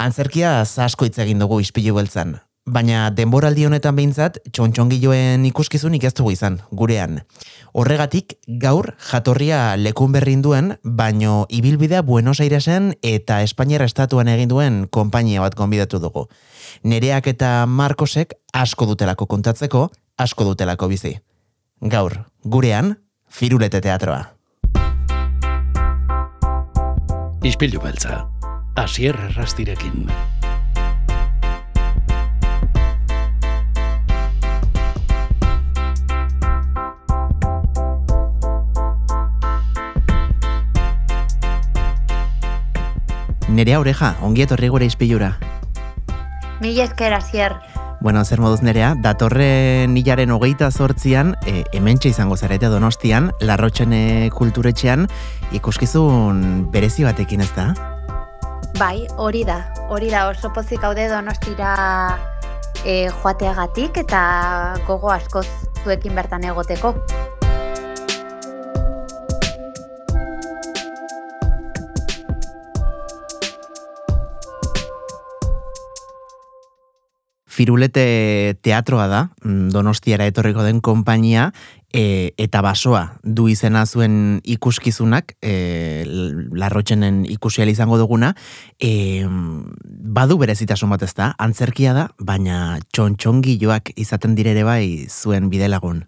Antzerkia asko hitz egin dugu ispilu beltzan, baina denboraldi honetan behintzat txontxongiloen ikuskizunik ez dugu izan, gurean. Horregatik, gaur jatorria lekun berrin duen, baino ibilbidea Buenos Airesen eta Espainiara estatuan egin duen konpainia bat konbidatu dugu. Nereak eta Marcosek asko dutelako kontatzeko, asko dutelako bizi. Gaur, gurean, firulete teatroa. Ispilu beltza, asier errastirekin. Nerea oreja, ongi etorri gure izpilura. Mila esker azier. Bueno, zer moduz nerea, datorren hilaren hogeita zortzian, e, hementxe izango zarete donostian, larrotxene kulturetxean, ikuskizun berezi batekin ez da? Bai, hori da. Hori da oso pozik haude donostira e, joateagatik eta gogo askoz zuekin bertan egoteko. Firulete teatroa da, mm, donostiara etorriko den konpainia, e, eta basoa du izena zuen ikuskizunak, e, larrotxenen ikusial izango duguna, e, badu berezitasun bat ez da, antzerkia da, baina txontxongiloak izaten direre bai zuen bidelagun.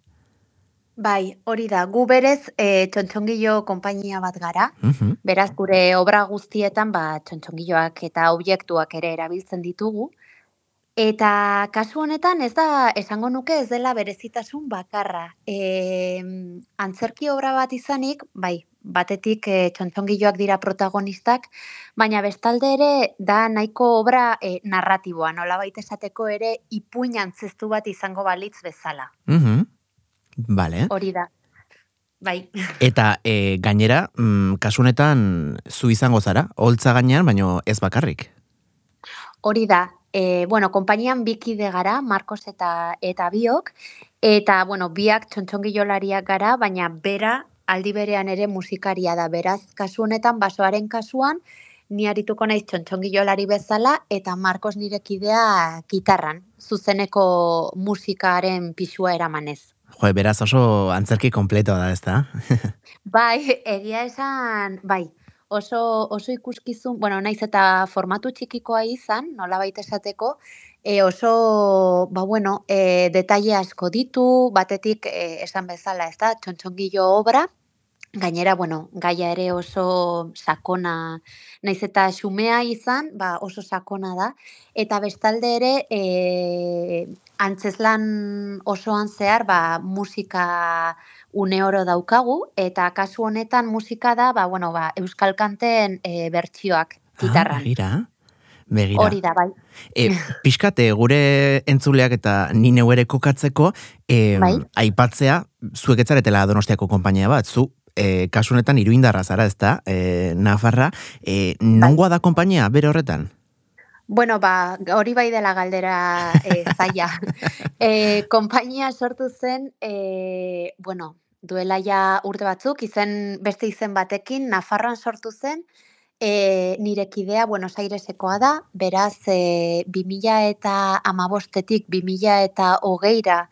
Bai, hori da, gu berez e, txontxongilo konpainia bat gara, Mhm. beraz gure obra guztietan ba, txontxongiloak eta objektuak ere erabiltzen ditugu, Eta kasu honetan ez da esango nuke ez dela berezitasun bakarra. E, antzerki obra bat izanik, bai, batetik e, txontxongiloak dira protagonistak, baina bestalde ere da nahiko obra e, narratiboa, nola baita esateko ere ipuin antzestu bat izango balitz bezala. Mhm. Vale. Hori da. Bai. Eta e, gainera, mm, kasu honetan zu izango zara, holtza gainean, baino ez bakarrik. Hori da, e, bueno, konpainian bikide gara, Marcos eta eta biok, eta, bueno, biak txontxongilolariak gara, baina bera aldi berean ere musikaria da, beraz, kasu honetan, basoaren kasuan, ni arituko naiz txontxongilolari bezala, eta Marcos nire kidea gitarran, zuzeneko musikaren pisua eramanez. Jo, beraz oso antzerki kompleto da, ez? Bai, egia esan, bai, oso, oso ikuskizun, bueno, naiz eta formatu txikikoa izan, nola baita esateko, e, oso, ba bueno, e, detaile asko ditu, batetik e, esan bezala, ez da, txontxongillo obra, gainera, bueno, gaia ere oso sakona, naiz eta xumea izan, ba oso sakona da, eta bestalde ere, e, antzeslan osoan zehar, ba, musika une oro daukagu, eta kasu honetan musika da, ba, bueno, ba, euskal kanten e, bertsioak Ah, gitarran. begira. Begira. Hori da, bai. E, pixkate, gure entzuleak eta ni neu ere kokatzeko, e, Bai. aipatzea, zuek etzaretela donostiako konpainia bat, zu, e, kasu honetan iruindarra zara, ez da, e, Nafarra, e, nongoa da konpainia, bere horretan? Bueno, ba, hori bai dela galdera e, zaila. e, konpainia sortu zen, e, bueno, duela ja urte batzuk, izen, beste izen batekin, Nafarroan sortu zen, e, nire kidea Buenos Airesekoa da, beraz, e, 2000 eta amabostetik 2000 eta hogeira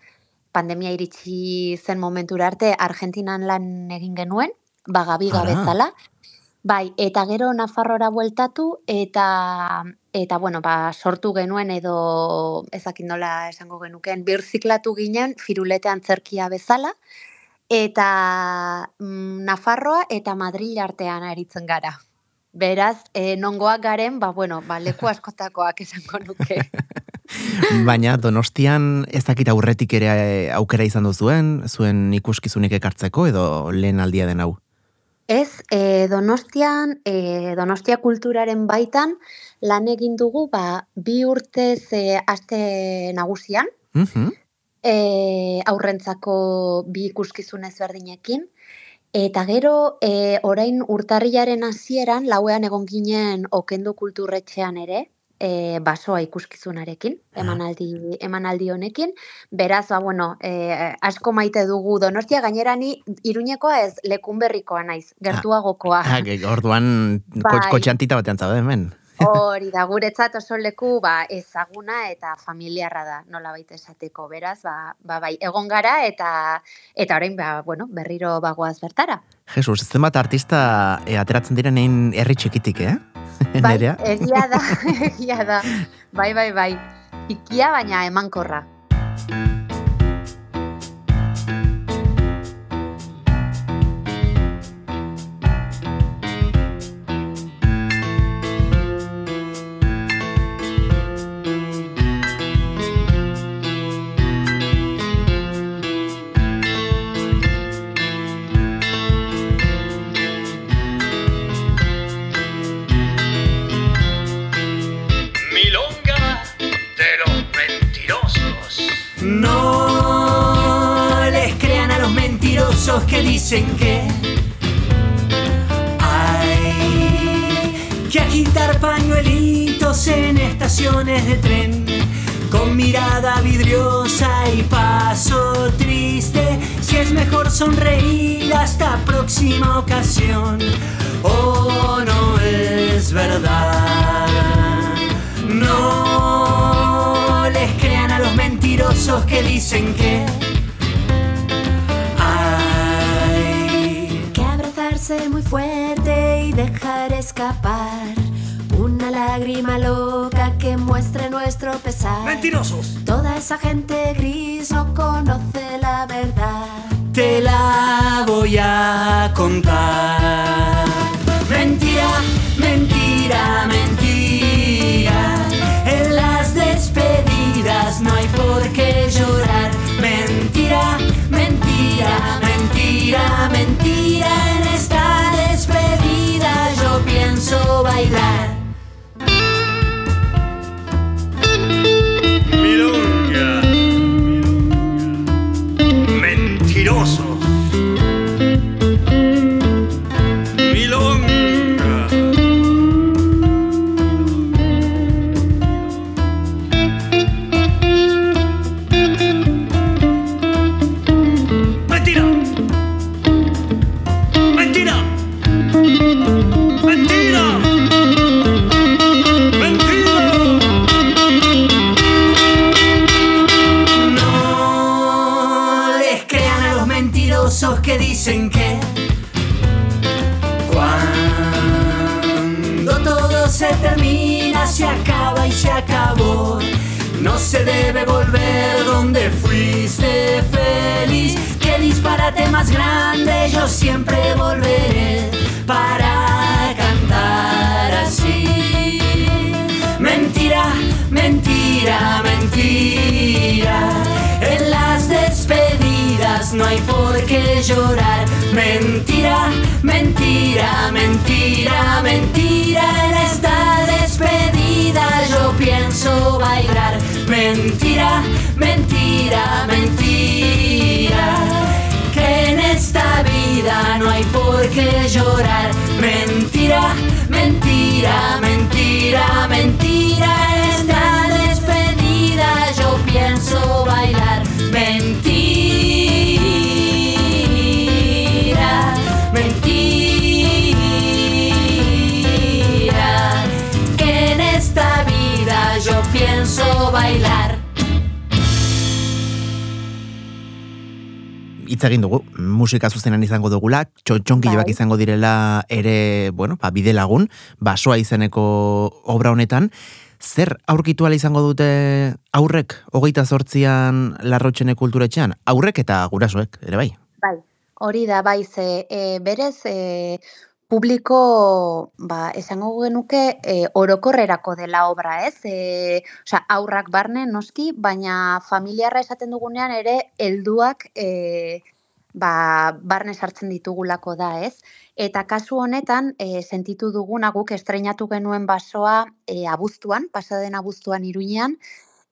pandemia iritsi zen momentura arte Argentinan lan egin genuen, bagabiga Ara. bezala. Bai, eta gero Nafarrora bueltatu eta eta bueno, ba, sortu genuen edo ezakin nola esango genukeen birziklatu ginen firulete antzerkia bezala eta mm, Nafarroa eta Madril artean aritzen gara. Beraz, e, nongoak garen, ba, bueno, ba, leku askotakoak esango nuke. Baina donostian ez dakit aurretik ere e, aukera izan duzuen, zuen ikuskizunik ekartzeko edo lehen aldia den hau. Ez, e, Donostian, e, Donostia kulturaren baitan lan egin dugu ba, bi urtez e, aste nagusian, Mhm. e, aurrentzako bi ikuskizun ezberdinekin, eta gero e, orain urtarrilaren hasieran lauean egon ginen okendu kulturretxean ere, e, basoa ikuskizunarekin, Ah. emanaldi, emanaldi honekin. Beraz, ba, bueno, e, asko maite dugu Donostia, gainera ni Iruñekoa ez lekunberrikoa naiz, gertuagokoa. Ah, ge- orduan Bai. kotxe antita batean zaude hemen. Hori da, guretzat oso leku ba, ezaguna eta familiarra da, nola baita esateko, beraz, ba, ba, bai, egon gara eta eta orain ba, bueno, berriro bagoaz bertara. Jesus, ez bat artista e, ateratzen direnein herri txikitik, eh? Bai, egia da, egia da. Bai, bai, bai. Ikia baina emankorra. Que dicen que hay que agitar pañuelitos en estaciones de tren con mirada vidriosa y paso triste. Si es mejor sonreír hasta próxima ocasión, o no es verdad. No les crean a los mentirosos que dicen que muy fuerte y dejar escapar una lágrima loca que muestre nuestro pesar. mentirosos. Toda esa gente gris no conoce la verdad. Te la voy a contar. Por qué llorar. Mentira, mentira, mentira, mentira. En esta despedida yo pienso bailar. Mentira, mentira, mentira. Que en esta vida no hay por qué llorar. Mentira, mentira, mentira, mentira. En esta despedida yo pienso bailar. Yo pienso bailar. hitz egin dugu, musika zuzenan izango dugula, txontxonkiloak Bai. izango direla ere, bueno, ba, bide lagun, basoa izeneko obra honetan, zer aurkitu izango dute aurrek, hogeita zortzian larrotxene kulturetxean, aurrek eta gurasoek, ere bai? Bai, hori da, bai, ze e, berez e, publiko, ba, esango genuke, e, orokorrerako dela obra, ez? E, osea, aurrak barne, noski, baina familiarra esaten dugunean ere, helduak e, ba, barne sartzen ditugulako da, ez? Eta kasu honetan, e, sentitu duguna guk estreinatu genuen basoa e, abuztuan, pasaden abuztuan iruñean,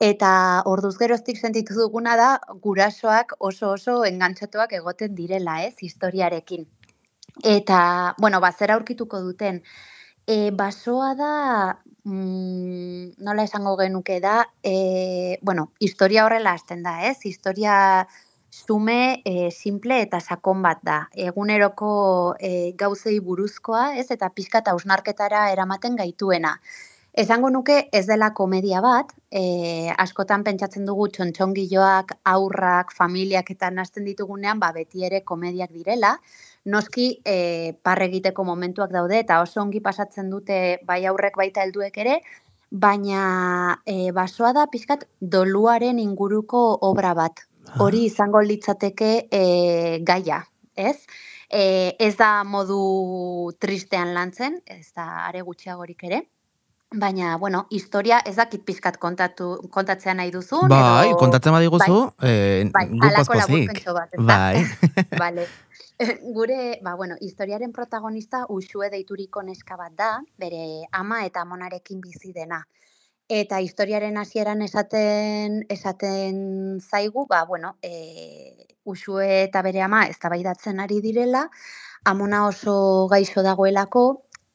Eta orduz geroztik sentitu duguna da gurasoak oso oso engantxatuak egoten direla, ez, historiarekin. Eta, bueno, ba, zer aurkituko duten. E, basoa da, mm, nola esango genuke da, e, bueno, historia horrela hasten da, ez? Historia sume, e, simple eta sakon bat da. Eguneroko e, gauzei buruzkoa, ez? Eta pixka eta ausnarketara eramaten gaituena. Esango nuke ez dela komedia bat, e, askotan pentsatzen dugu txontxongiloak, aurrak, familiak eta nazten ditugunean, ba, beti ere komediak direla. Noski e, parre egiteko momentuak daude eta oso ongi pasatzen dute bai aurrek baita helduek ere, baina e, basoa da pixkat doluaren inguruko obra bat. Hori izango litzateke e, gaia, ez? E, ez da modu tristean lantzen, ez da are gutxiagorik ere. Baina, bueno, historia ez dakit pizkat kontatu, kontatzea nahi duzun. Bai, edo... kontatzen badiguzu, eh, Bai, alako pozpozik. laburpentxo bat, ez? Bai. Vale. Gure, ba, bueno, historiaren protagonista usue deituriko neska bat da, bere ama eta amonarekin bizi dena. Eta historiaren hasieran esaten esaten zaigu, ba, bueno, e, usue eta bere ama eztabaidatzen ari direla, amona oso gaixo dagoelako,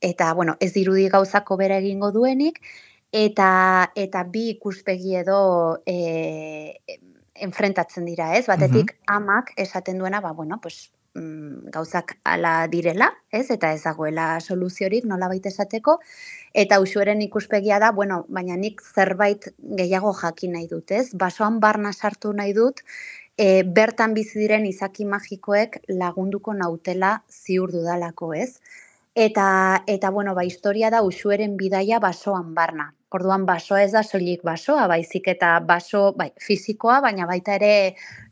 eta, bueno, ez dirudi gauzako bera egingo duenik, eta, eta bi ikuspegi edo e, enfrentatzen dira, ez? Batetik amak esaten duena, ba, bueno, pues, mm, gauzak ala direla, ez? Eta ez dagoela soluziorik nolabait esateko, eta usueren ikuspegia da, bueno, baina nik zerbait gehiago jakin nahi dut, ez? Basoan barna sartu nahi dut, e, bertan bizi diren izaki magikoek lagunduko nautela ziur dudalako, ez? Eta, eta bueno, ba, historia da usueren bidaia basoan barna. Orduan basoa ez da soilik basoa, baizik eta baso bai, fisikoa, baina baita ere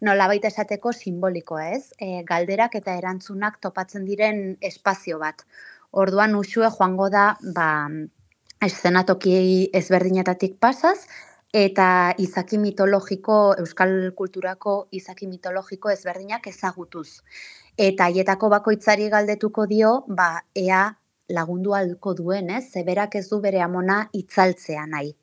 nola baita esateko simbolikoa, ez? E, galderak eta erantzunak topatzen diren espazio bat. Orduan usue joango da, ba, eszenatoki ezberdinetatik pasaz, eta izaki mitologiko, euskal kulturako izaki mitologiko ezberdinak ezagutuz. Eta haietako bakoitzari galdetuko dio, ba, ea lagundu halko duen, ez? Ze berak ez du bere amona itzaltzea nahi.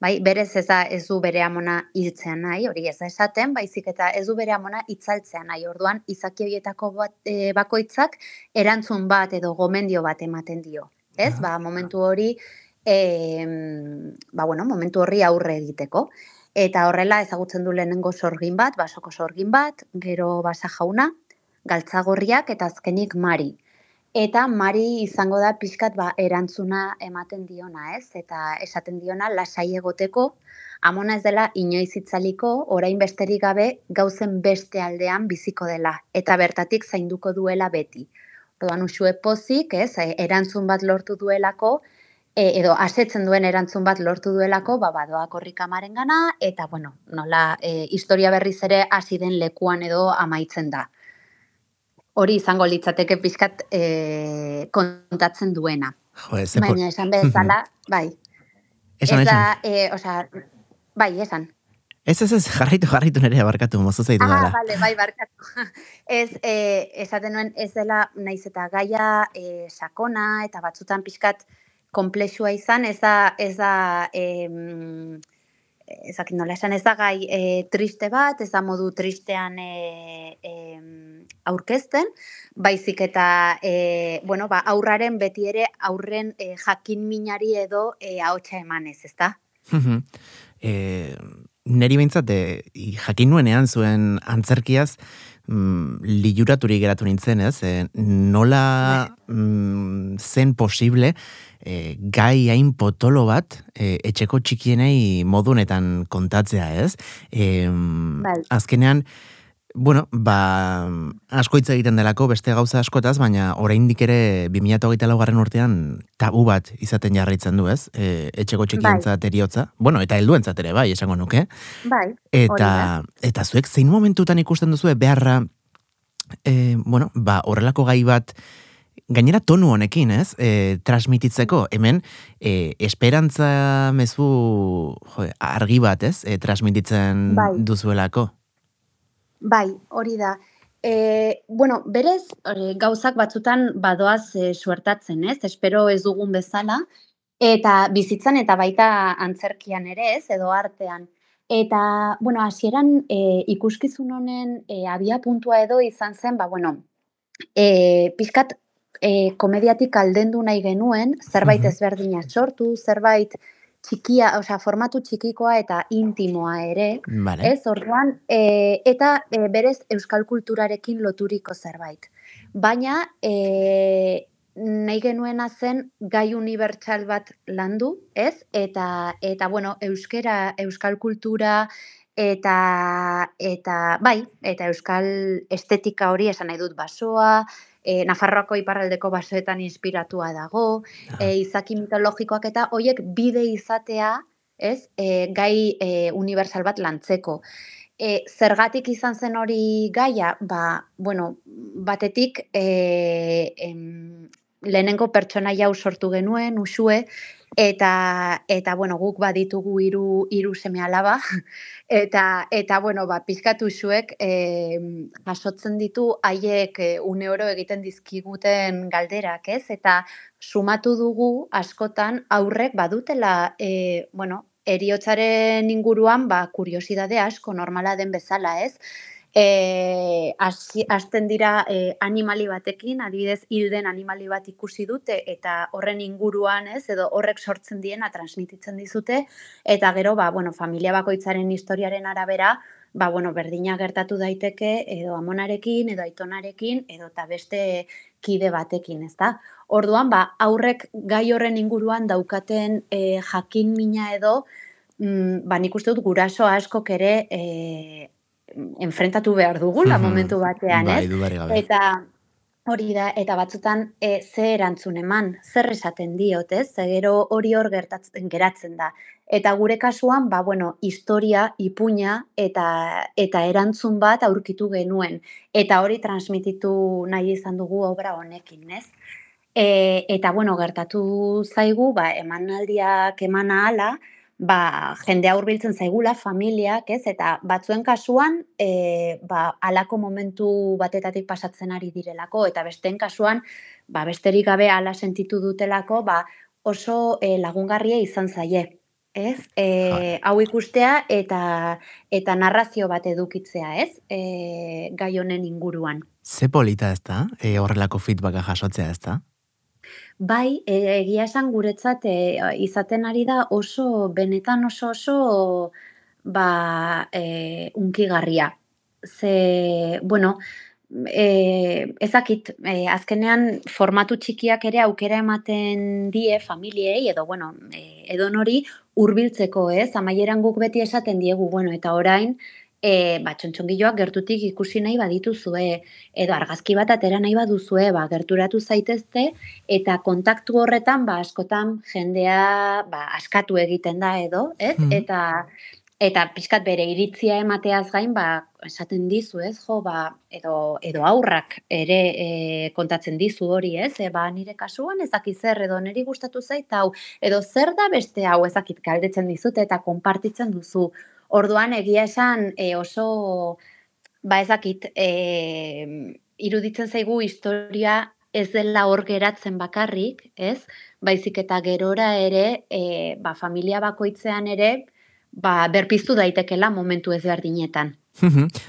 Bai, berez ez da ez du bere amona hiltzea nahi, hori ez da esaten, baizik eta ez du bere amona itzaltzea nahi. Orduan, izaki horietako bat, e, bakoitzak erantzun bat edo gomendio bat ematen dio. Ez? Ba, momentu hori e, ba, bueno, momentu horri aurre egiteko. Eta horrela ezagutzen du lehenengo sorgin bat, basoko sorgin bat, gero basa jauna, galtzagorriak eta azkenik mari. Eta mari izango da pixkat ba, erantzuna ematen diona, ez? Eta esaten diona lasai egoteko, amona ez dela inoiz itzaliko, orain besterik gabe gauzen beste aldean biziko dela. Eta bertatik zainduko duela beti. Orduan usue pozik, ez? E, Erantzun bat lortu duelako, e, edo asetzen duen erantzun bat lortu duelako, ba, badoa korrikamaren gana, eta, bueno, nola, e, historia berriz ere hasi den lekuan edo amaitzen da. Hori izango litzateke pixkat e, kontatzen duena. Jo, ez, Baina esan bezala, bai. esan, ez da, e, osea, bai, esan. Ez, ez, ez, jarraitu, jarraitu nire abarkatu, mozu zaitu Ah, dela. vale, bai, barkatu. ez, e, esaten nuen, ez dela, naiz eta gaia e, sakona, eta batzutan pixkat komplexua izan, ez da, ez da, em, ez dakit nola esan, ez da gai e, triste bat, ez da modu tristean e, em, aurkezten, baizik eta, e, bueno, ba, aurraren beti ere aurren e, jakin minari edo e, ahotsa emanez, ez da? E, neri behintzat, e, jakin nuenean zuen antzerkiaz, mm, liluraturik geratu nintzen, ez? E, nola mm, zen posible e, gai hain potolo bat e, etxeko txikienei modunetan kontatzea, ez? E, Bai. azkenean, Bueno, ba, asko hitz egiten delako beste gauza askotaz, baina oraindik ere 2008 laugarren urtean tabu bat izaten jarraitzen du, ez? E, etxeko txikientzat eriotza. Bueno, eta helduentzat ere, bai, esango nuke. Bai, hori Eta, da. eta zuek zein momentutan ikusten duzu beharra, e, bueno, ba, horrelako gai bat, gainera tonu honekin, ez? E, transmititzeko, hemen, e, esperantza mezu jo, argi bat, ez? E, transmititzen Bai. duzuelako. Bai, hori da. E, bueno, berez, hori, gauzak batzutan badoaz e, suertatzen, ez? Espero ez dugun bezala. Eta bizitzan eta baita antzerkian ere, ez? Edo artean. Eta, bueno, hasieran e, ikuskizun honen e, abia puntua edo izan zen, ba, bueno, e, pixkat e, komediatik aldendu nahi genuen, zerbait Mhm. ezberdina sortu, zerbait txikia, osea, formatu txikikoa eta intimoa ere, Vale. Ez, orduan, e, eta e, berez euskal kulturarekin loturiko zerbait. Baina, e, nahi genuena zen gai unibertsal bat landu, ez? Eta eta bueno, euskera, euskal kultura eta eta bai, eta euskal estetika hori esan nahi dut basoa, e, Nafarroako iparraldeko basoetan inspiratua dago, e, izaki mitologikoak eta hoiek bide izatea, ez? E, gai e, unibertsal bat lantzeko. E, zergatik izan zen hori gaia? Ba, bueno, batetik e, em, lehenengo pertsonaia hau sortu genuen, usue, eta eta bueno, guk baditugu hiru hiru seme alaba eta eta bueno, ba pizkatu zuek eh jasotzen ditu haiek e, une oro egiten dizkiguten galderak, ez? Eta sumatu dugu askotan aurrek badutela e, bueno, eriotzaren inguruan ba kuriosidade asko normala den bezala, ez? E, hasten dira e, animali batekin, adibidez hilden animali bat ikusi dute eta horren inguruan, ez, edo horrek sortzen diena transmititzen dizute eta gero ba, bueno, familia bakoitzaren historiaren arabera, ba, bueno, berdina gertatu daiteke edo amonarekin edo aitonarekin edo ta beste kide batekin, ezta? Orduan, ba, aurrek gai horren inguruan daukaten e, jakin mina edo mm, ba, nik uste dut guraso askok ere e, enfrentatu behar dugula Mhm. momentu batean, Bai, ez? gabe. Eta hori da, eta batzutan e, ze erantzun eman, zer esaten diot, ez? Ze gero hori hor gertatzen geratzen da. Eta gure kasuan, ba, bueno, historia, ipuña eta, eta erantzun bat aurkitu genuen. Eta hori transmititu nahi izan dugu obra honekin, ez? E, eta, bueno, gertatu zaigu, ba, emanaldiak eman ahala, ba, jendea hurbiltzen zaigula, familiak, ez? Eta batzuen kasuan, e, ba, alako momentu batetatik pasatzen ari direlako, eta besteen kasuan, ba, besterik gabe ala sentitu dutelako, ba, oso e, lagungarria izan zaie. Ez? E, hau ikustea eta eta narrazio bat edukitzea, ez? E, gai honen inguruan. Ze polita ez da, e, horrelako feedbacka jasotzea ez da? Bai, e, egia esan guretzat e, izaten ari da oso, benetan oso oso, ba, e, unkigarria. Ze, bueno, e, ezakit, e, azkenean formatu txikiak ere aukera ematen die familiei, edo, bueno, e, edo nori hurbiltzeko ez, amaieran guk beti esaten diegu, bueno, eta orain, e, ba, txontxongiloak gertutik ikusi nahi badituzue, edo argazki bat atera nahi baduzue, ba, gerturatu zaitezte, eta kontaktu horretan, ba, askotan jendea, ba, askatu egiten da edo, ez? Mhm. Eta, eta pixkat bere iritzia emateaz gain, ba, esaten dizu, ez, jo, ba, edo, edo aurrak ere e, kontatzen dizu hori, ez, e, ba, nire kasuan ezakit zer, edo niri gustatu zait hau, edo zer da beste hau ezakit galdetzen dizute eta konpartitzen duzu. Orduan egia esan e, oso, ba ezakit, e, iruditzen zaigu historia ez dela hor geratzen bakarrik, ez? Baizik eta gerora ere, e, ba, familia bakoitzean ere, ba, berpiztu daitekela momentu ezberdinetan.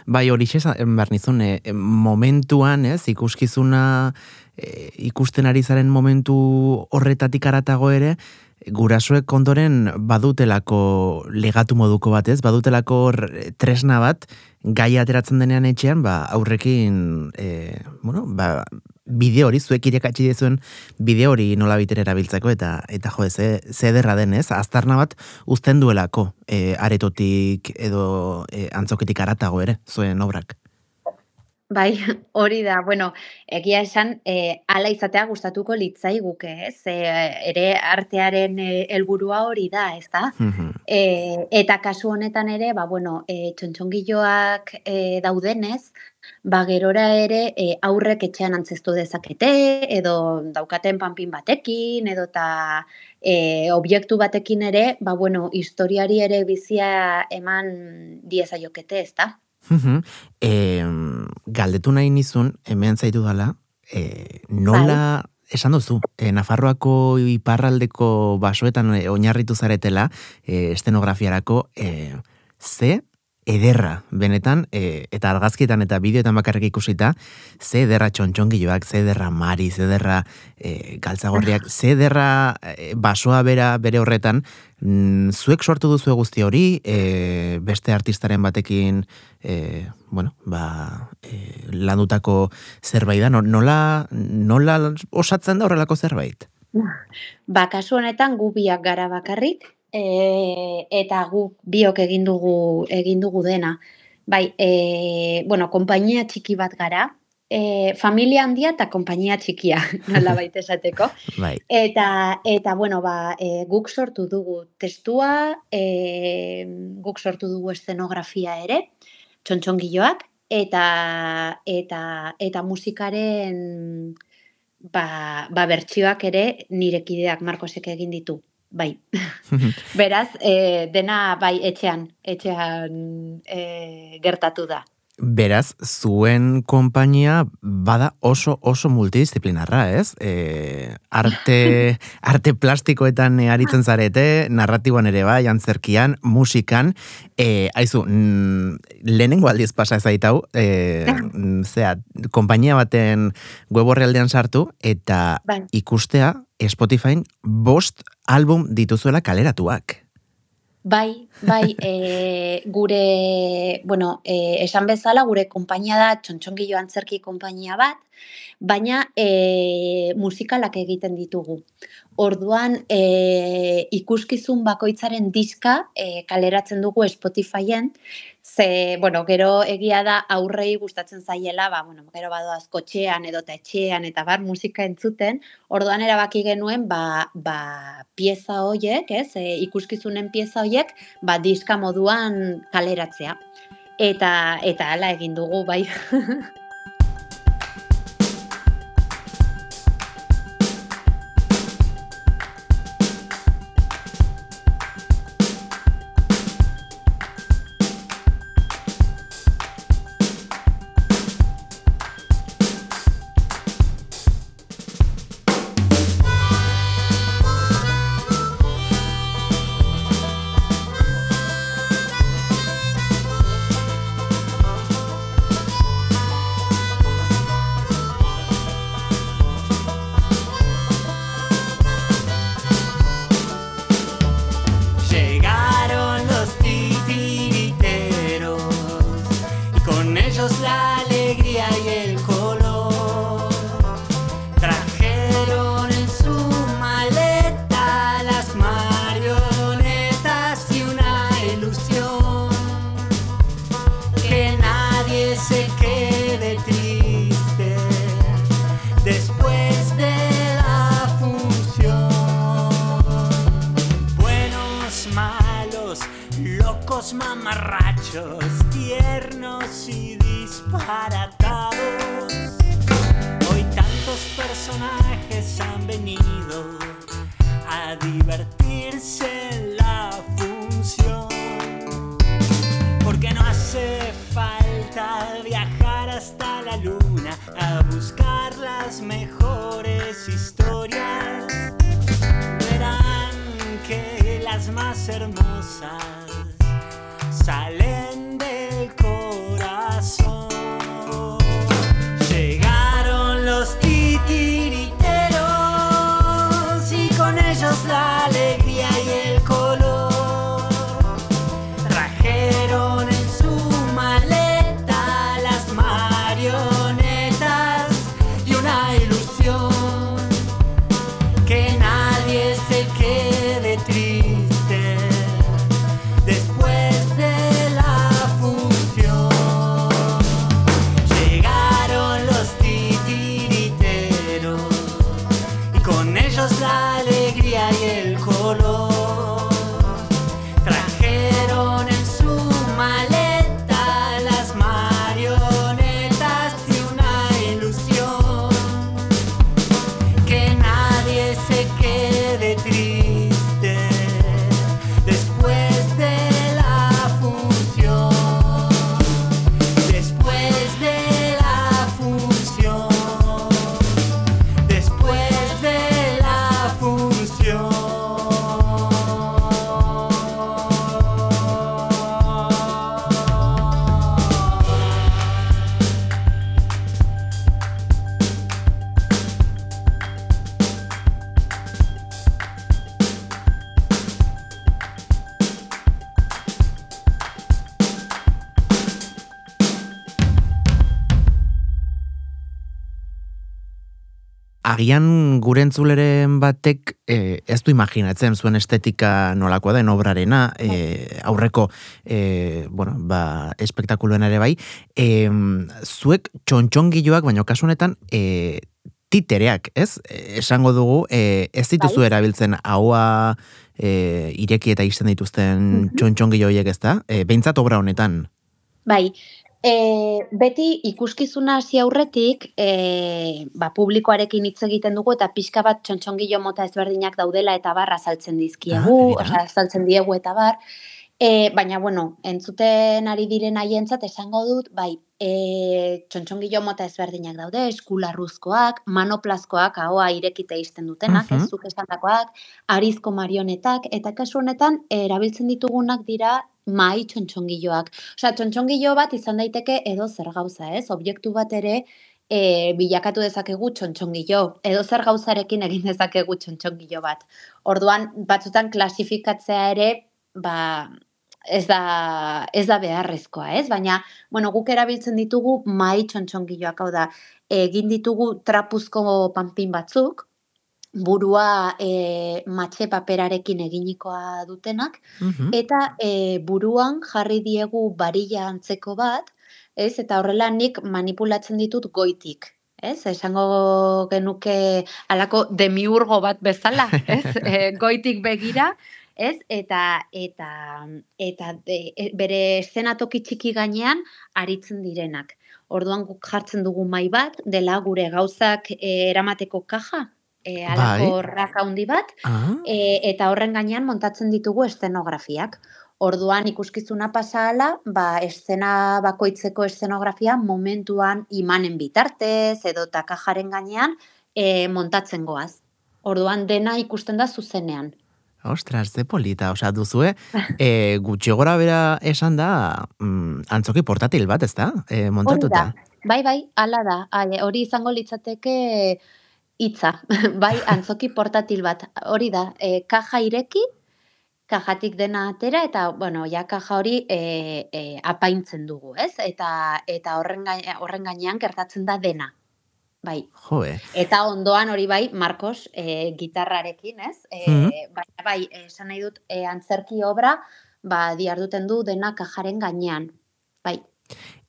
bai, hori esan behar nizun, e, e, momentuan, ez, ikuskizuna e, ikusten ari zaren momentu horretatik aratago ere, gurasoek ondoren badutelako legatu moduko bat, ez? Badutelako tresna bat, gai ateratzen denean etxean, ba, aurrekin, e, bueno, ba, bideo hori, zuek irekatzi dezuen bideo hori nola biter erabiltzeko, eta, eta jo, ze, ze ederra den, ez? Aztarna bat uzten duelako, e, aretotik edo e, antzoketik aratago ere, zuen obrak. Bai, hori da, bueno, egia esan, e, ala izatea gustatuko litzaiguke, ez? E, ere artearen e, helburua hori da, ez da? E, eta kasu honetan ere, ba, bueno, e, txontxongiloak e, daudenez, ba, gerora ere e, aurrek etxean antzestu dezakete, edo daukaten panpin batekin, edo eta e, objektu batekin ere, ba, bueno, historiari ere bizia eman diezaiokete, ez da? E, galdetu nahi nizun, hemen zaitu dala, e, nola, esan duzu, e, Nafarroako iparraldeko basoetan e, oinarritu zaretela, e, estenografiarako, e, ze ederra, benetan, e, eta argazkietan eta bideoetan bakarrik ikusita, ze ederra txontxongiloak, ze ederra mari, ze ederra e, galtzagorriak, ze ederra e, basoa bera bere horretan, mm, zuek sortu duzu guzti hori, e, beste artistaren batekin, e, bueno, ba, e, landutako zerbait da, No- nola, nola osatzen da horrelako zerbait? Ba, kasu honetan gu biak gara bakarrik, e, eta gu biok egin dugu, egin dugu dena. Bai, e, bueno, konpainia txiki bat gara, e, familia handia eta konpainia txikia, nola baita esateko. Bai. Eta, eta bueno, ba, e, guk sortu dugu testua, e, guk sortu dugu eszenografia ere, txontxongiloak, eta, eta, eta musikaren ba, ba bertsioak ere nire kideak Markosek egin ditu. Bai. Beraz, e, dena bai etxean, etxean e, gertatu da. Beraz, zuen konpainia bada oso oso multidisciplinarra, ez? E, arte, arte plastikoetan e, aritzen zarete, narratiboan ere bai, antzerkian, musikan, e, aizu, mm, lehenengo aldiz pasa ezaitau, e, mm, zea, konpainia baten web orrialdean sartu, eta Bai. ikustea Spotifyn bost album dituzuela kaleratuak. Bai, bai, e, gure, bueno, e, esan bezala, gure konpainia da txontxongilo antzerki konpainia bat, baina e, musikalak egiten ditugu. Orduan, e, ikuskizun bakoitzaren diska e, kaleratzen dugu Spotifyen, ze, bueno, gero egia da aurrei gustatzen zaiela, ba, bueno, gero badoaz kotxean edo eta etxean eta bar musika entzuten, orduan erabaki genuen, ba, ba pieza hoiek, ez, e, ikuskizunen pieza hoiek, ba, diska moduan kaleratzea. Eta, eta hala egin dugu, bai. mamarrachos, tiernos y disparatados. Hoy tantos personajes han venido a divertirse en la función. Porque no hace falta viajar hasta la luna a buscar las mejores historias verán que las más hermosas sale. Agian gure entzuleren batek e, ez du imaginatzen zuen estetika nolakoa den obrarena, e, aurreko e, bueno, ba, espektakuluen ere bai, e, zuek txontxongiloak, baina kasu honetan, e, titereak, ez? Esango dugu, e, ez dituzu Bai. erabiltzen haua e, ireki eta izten dituzten Mhm. txontxongilo horiek, ez da? E, behintzat obra honetan. Bai, e, beti ikuskizuna hasi aurretik, e, ba, publikoarekin hitz egiten dugu eta pixka bat txontxongilo mota ezberdinak daudela eta bar azaltzen dizkiegu, Ah, azaltzen diegu eta bar. E, baina, bueno, entzuten ari diren haientzat esango dut, bai, e, txontxongilo mota ezberdinak daude, eskularruzkoak, manoplazkoak, ahoa irekite izten dutenak, Mhm. ez zuk esandakoak, arizko marionetak, eta kasu honetan erabiltzen ditugunak dira mai txontxongiloak. Osea, txontxongilo bat izan daiteke edo zer gauza, ez? Objektu bat ere e, bilakatu dezakegu txontxongilo. Edo zer gauzarekin egin dezakegu txontxongilo bat. Orduan, batzutan klasifikatzea ere, ba, ez da, ez da beharrezkoa, ez? Baina, bueno, guk erabiltzen ditugu mai txontxongiloak, hau da, egin ditugu trapuzko panpin batzuk, burua e, matxe paperarekin eginikoa dutenak, Mhm. eta e, buruan jarri diegu barilla antzeko bat, ez? Eta horrela nik manipulatzen ditut goitik. Ez? Esango genuke alako demiurgo bat bezala, ez? E, goitik begira, ez? Eta eta eta e, e, bere eszenatoki txiki gainean aritzen direnak. Orduan guk jartzen dugu mai bat, dela gure gauzak e, eramateko kaja, e, alako raka handi bat, Ah, e, eta horren gainean montatzen ditugu eszenografiak. Orduan ikuskizuna pasahala, ba, eszena bakoitzeko eszenografia momentuan imanen bitartez edo takajaren gainean e, montatzen goaz. Orduan dena ikusten da zuzenean. ostras, ze polita, osea, duzue, e, gutxi gora bera esan da, mm, antzoki portatil bat, ez da? E, montatuta. Bai, bai, hala da. Hori izango litzateke hitza. bai, antzoki portatil bat. Hori da, e, kaja ireki, kajatik dena atera eta bueno, ja kaja hori e, e, apaintzen dugu, ez? Eta eta horren gaine, horren gainean gertatzen da dena. Bai. Joe, Eta ondoan hori bai, Marcos, e, gitarrarekin, ez? E, Mhm. Baina bai, esan nahi dut, e, antzerki obra, ba, diarduten du dena kajaren gainean. Bai.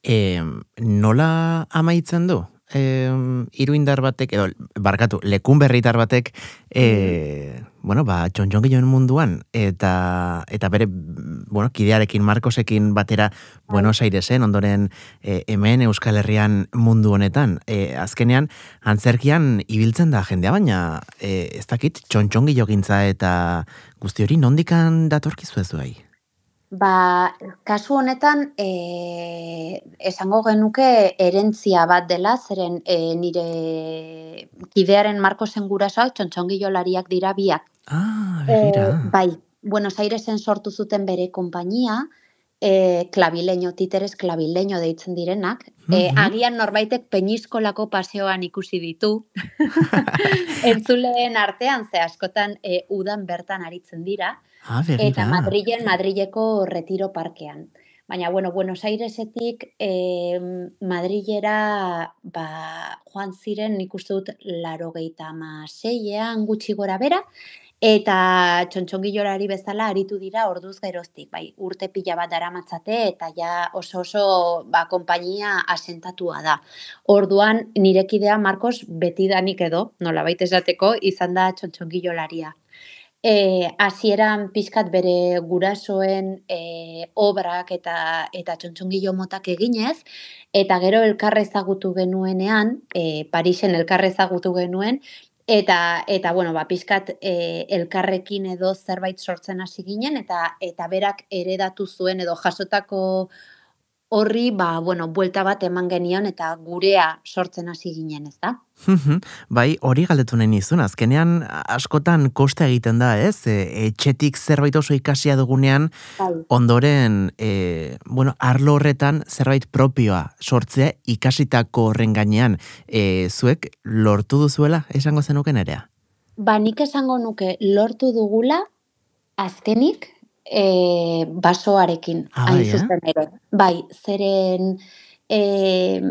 e, nola amaitzen du? E, iruindar batek, edo, barkatu, lekun berritar batek, e, bueno, ba, txontxongiloen munduan, eta, eta bere, bueno, kidearekin, Marcosekin batera Buenos Airesen, ondoren e, hemen Euskal Herrian mundu honetan. E, azkenean, antzerkian ibiltzen da jendea, baina e, ez dakit, txontxongilo gintza eta guzti hori nondikan datorkizu ez duai? Ba, kasu honetan, e, esango genuke erentzia bat dela, zeren e, nire kidearen Marcosen gurasoak txontxongilolariak dira biak. Ah, begira. Eh, bai, Buenos Airesen sortu zuten bere konpainia, e, klabileño, titeres klabileño deitzen direnak. E, Mhm. agian norbaitek peñiskolako paseoan ikusi ditu. Entzuleen artean, ze askotan e, udan bertan aritzen dira. Ah. Eta Madrilen, Madrileko retiro parkean. Baina, bueno, Buenos Airesetik eh, Madrilera ba, joan ziren nik uste dut laro gehieta gutxi gora bera, eta txontxongilorari bezala aritu dira orduz geroztik, bai, urte pila bat daramatzate eta ja oso oso ba, konpainia asentatua da. Orduan, nire kidea Marcos betidanik edo, nola baita esateko, izan da txontxongilolaria. E, hasieran pixkat bere gurasoen e, obrak eta eta txontxongilo motak eginez, eta gero elkar ezagutu genuenean, e, Parisen elkar ezagutu genuen, eta eta bueno, ba pixkat e, elkarrekin edo zerbait sortzen hasi ginen eta eta berak eredatu zuen edo jasotako horri ba bueno, buelta bat eman genion eta gurea sortzen hasi ginen, ezta? Mhm. bai, hori galdetu nahi nizun, azkenean askotan koste egiten da, ez? E, etxetik zerbait oso ikasia dugunean, Bai. ondoren, e, bueno, arlo horretan zerbait propioa sortzea ikasitako horren gainean, e, zuek lortu duzuela, esango zenuken erea? Ba, nik esango nuke lortu dugula azkenik e, basoarekin Ah, hain bai, eh? zuzen ere. Bai, zeren e,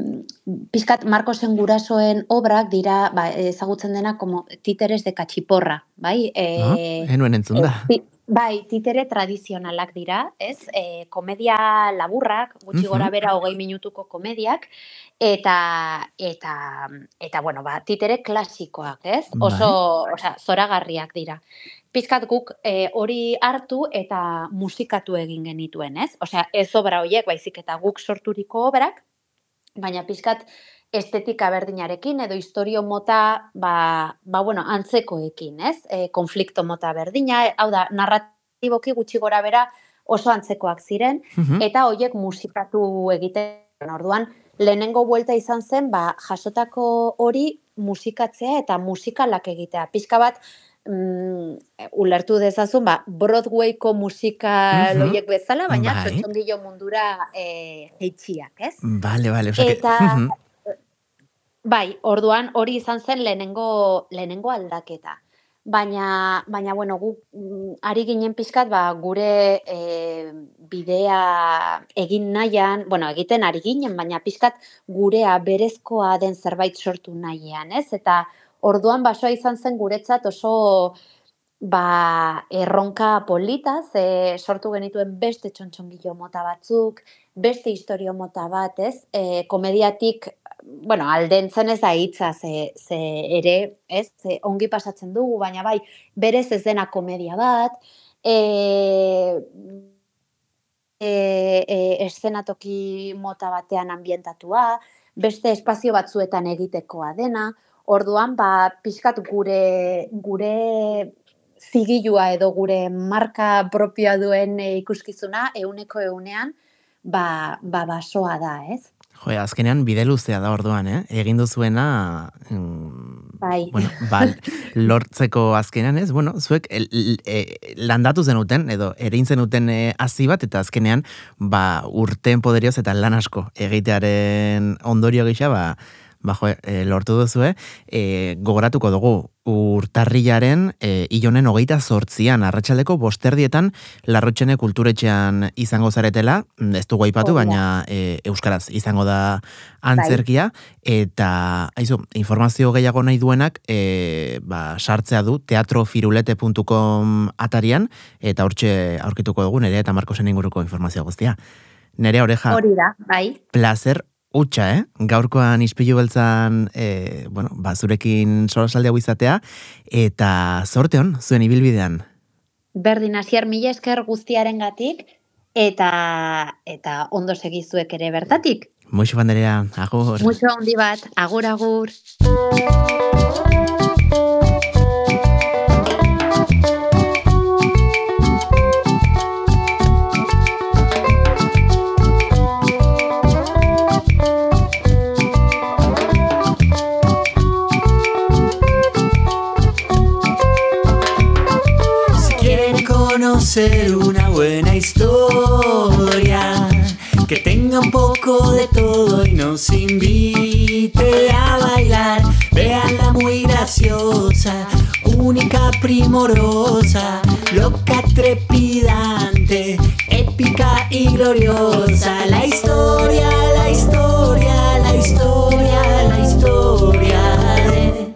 pizkat Marcosen gurasoen obrak dira ba, ezagutzen dena como títeres de cachiporra, bai? E, No? Enuen entzun da. Ti- Bai, titere tradizionalak dira, ez? E, komedia laburrak, gutxi Mhm. gora bera hogei minutuko komediak, eta, eta, eta bueno, ba, titere klasikoak, ez? Bai. Oso, osea, zoragarriak dira. Pizkat guk e, hori hartu eta musikatu egin genituen, ez? Osea, ez obra horiek, baizik eta guk sorturiko obrak, baina pizkat estetika berdinarekin edo historio mota ba, ba bueno, antzekoekin, ez? E, konflikto mota berdina, hau da, narratiboki gutxi gora bera oso antzekoak ziren, Mhm. eta hoiek musikatu egiten orduan lehenengo buelta izan zen ba, jasotako hori musikatzea eta musikalak egitea. Pizka bat mm, ulertu dezazun ba, Broadwayko musikal Mhm. hoiek bezala, baina Bai. mundura e, jeitxiak, ez? Vale, vale. Osea, que- Eta- Mhm. Bai, orduan hori izan zen lehenengo, lehenengo aldaketa. Baina, baina bueno, gu mm, ari ginen pixkat, ba, gure e, bidea egin nahian, bueno, egiten ari ginen, baina pixkat gurea berezkoa den zerbait sortu nahian, ez? Eta orduan basoa izan zen guretzat oso ba, erronka polita, ze sortu genituen beste txontxongilo mota batzuk, beste historio mota bat, ez? E, komediatik, bueno, aldentzen ez da hitza, ze, ze ere, ez? Ze ongi pasatzen dugu, baina bai, berez ez dena komedia bat, e, e, e, eszenatoki mota batean ambientatua, beste espazio batzuetan egitekoa dena, orduan, ba, pixkat gure, gure zigilua edo gure marka propioa duen e, ikuskizuna euneko eunean ba, ba basoa da, ez? Jo, azkenean bide luzea da orduan, eh? Egin duzuena... Mm, Bai. Bueno, ba, lortzeko azkenean ez, bueno, zuek el, el, e, landatu zenuten, edo erein zenuten e, bat, eta azkenean, ba, urten poderioz eta lan asko egitearen ondorio gisa, ba, ba jo, e, lortu duzue, e, gogoratuko dugu, urtarrilaren e, ilonen hogeita sortzian, arratsaldeko bosterdietan, larrotxene kulturetxean izango zaretela, ez dugu aipatu, Hori da. baina e, euskaraz izango da antzerkia, eta aizu, informazio gehiago nahi duenak, e, ba, sartzea du teatrofirulete.com atarian, eta hortxe aurkituko dugu nere eta Markosen inguruko informazio guztia. Nere oreja, Hori da, bai. placer utxa, eh? Gaurkoan ispilu beltzan, e, bueno, ba, zurekin solasaldi hau izatea, eta zorte hon, zuen ibilbidean. Berdin hasier mila esker guztiaren gatik, eta, eta ondo segizuek ere bertatik. Moixo banderea, agur. Mucho handi bat, agur agur. Conocer una buena historia, que tenga un poco de todo y nos invite a bailar, véanla muy graciosa, única, primorosa, loca, trepidante, épica y gloriosa. La historia, la historia, la historia, la historia de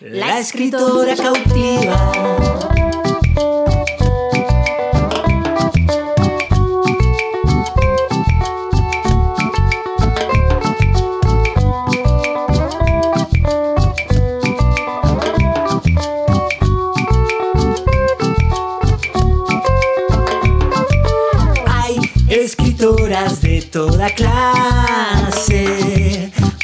la escritora cautiva. De toda clase,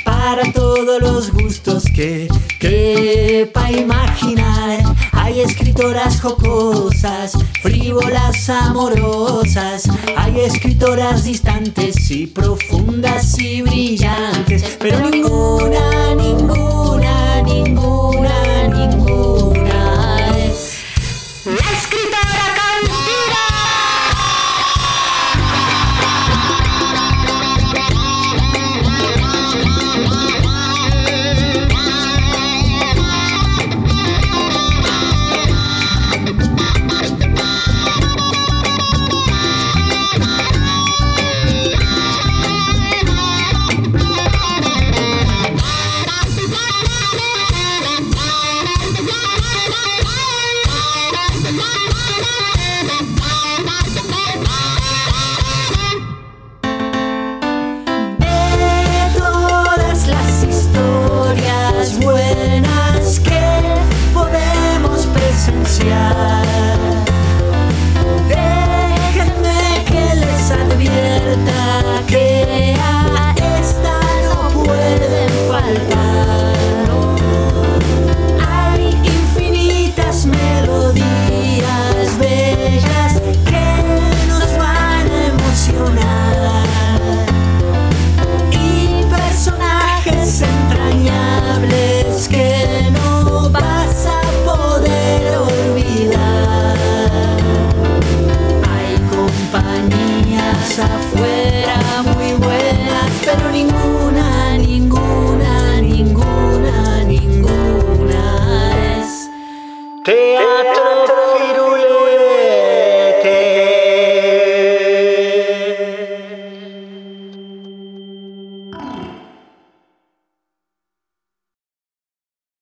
para todos los gustos que quepa imaginar. Hay escritoras jocosas, frívolas, amorosas. Hay escritoras distantes y profundas y brillantes, pero ninguna, ninguna,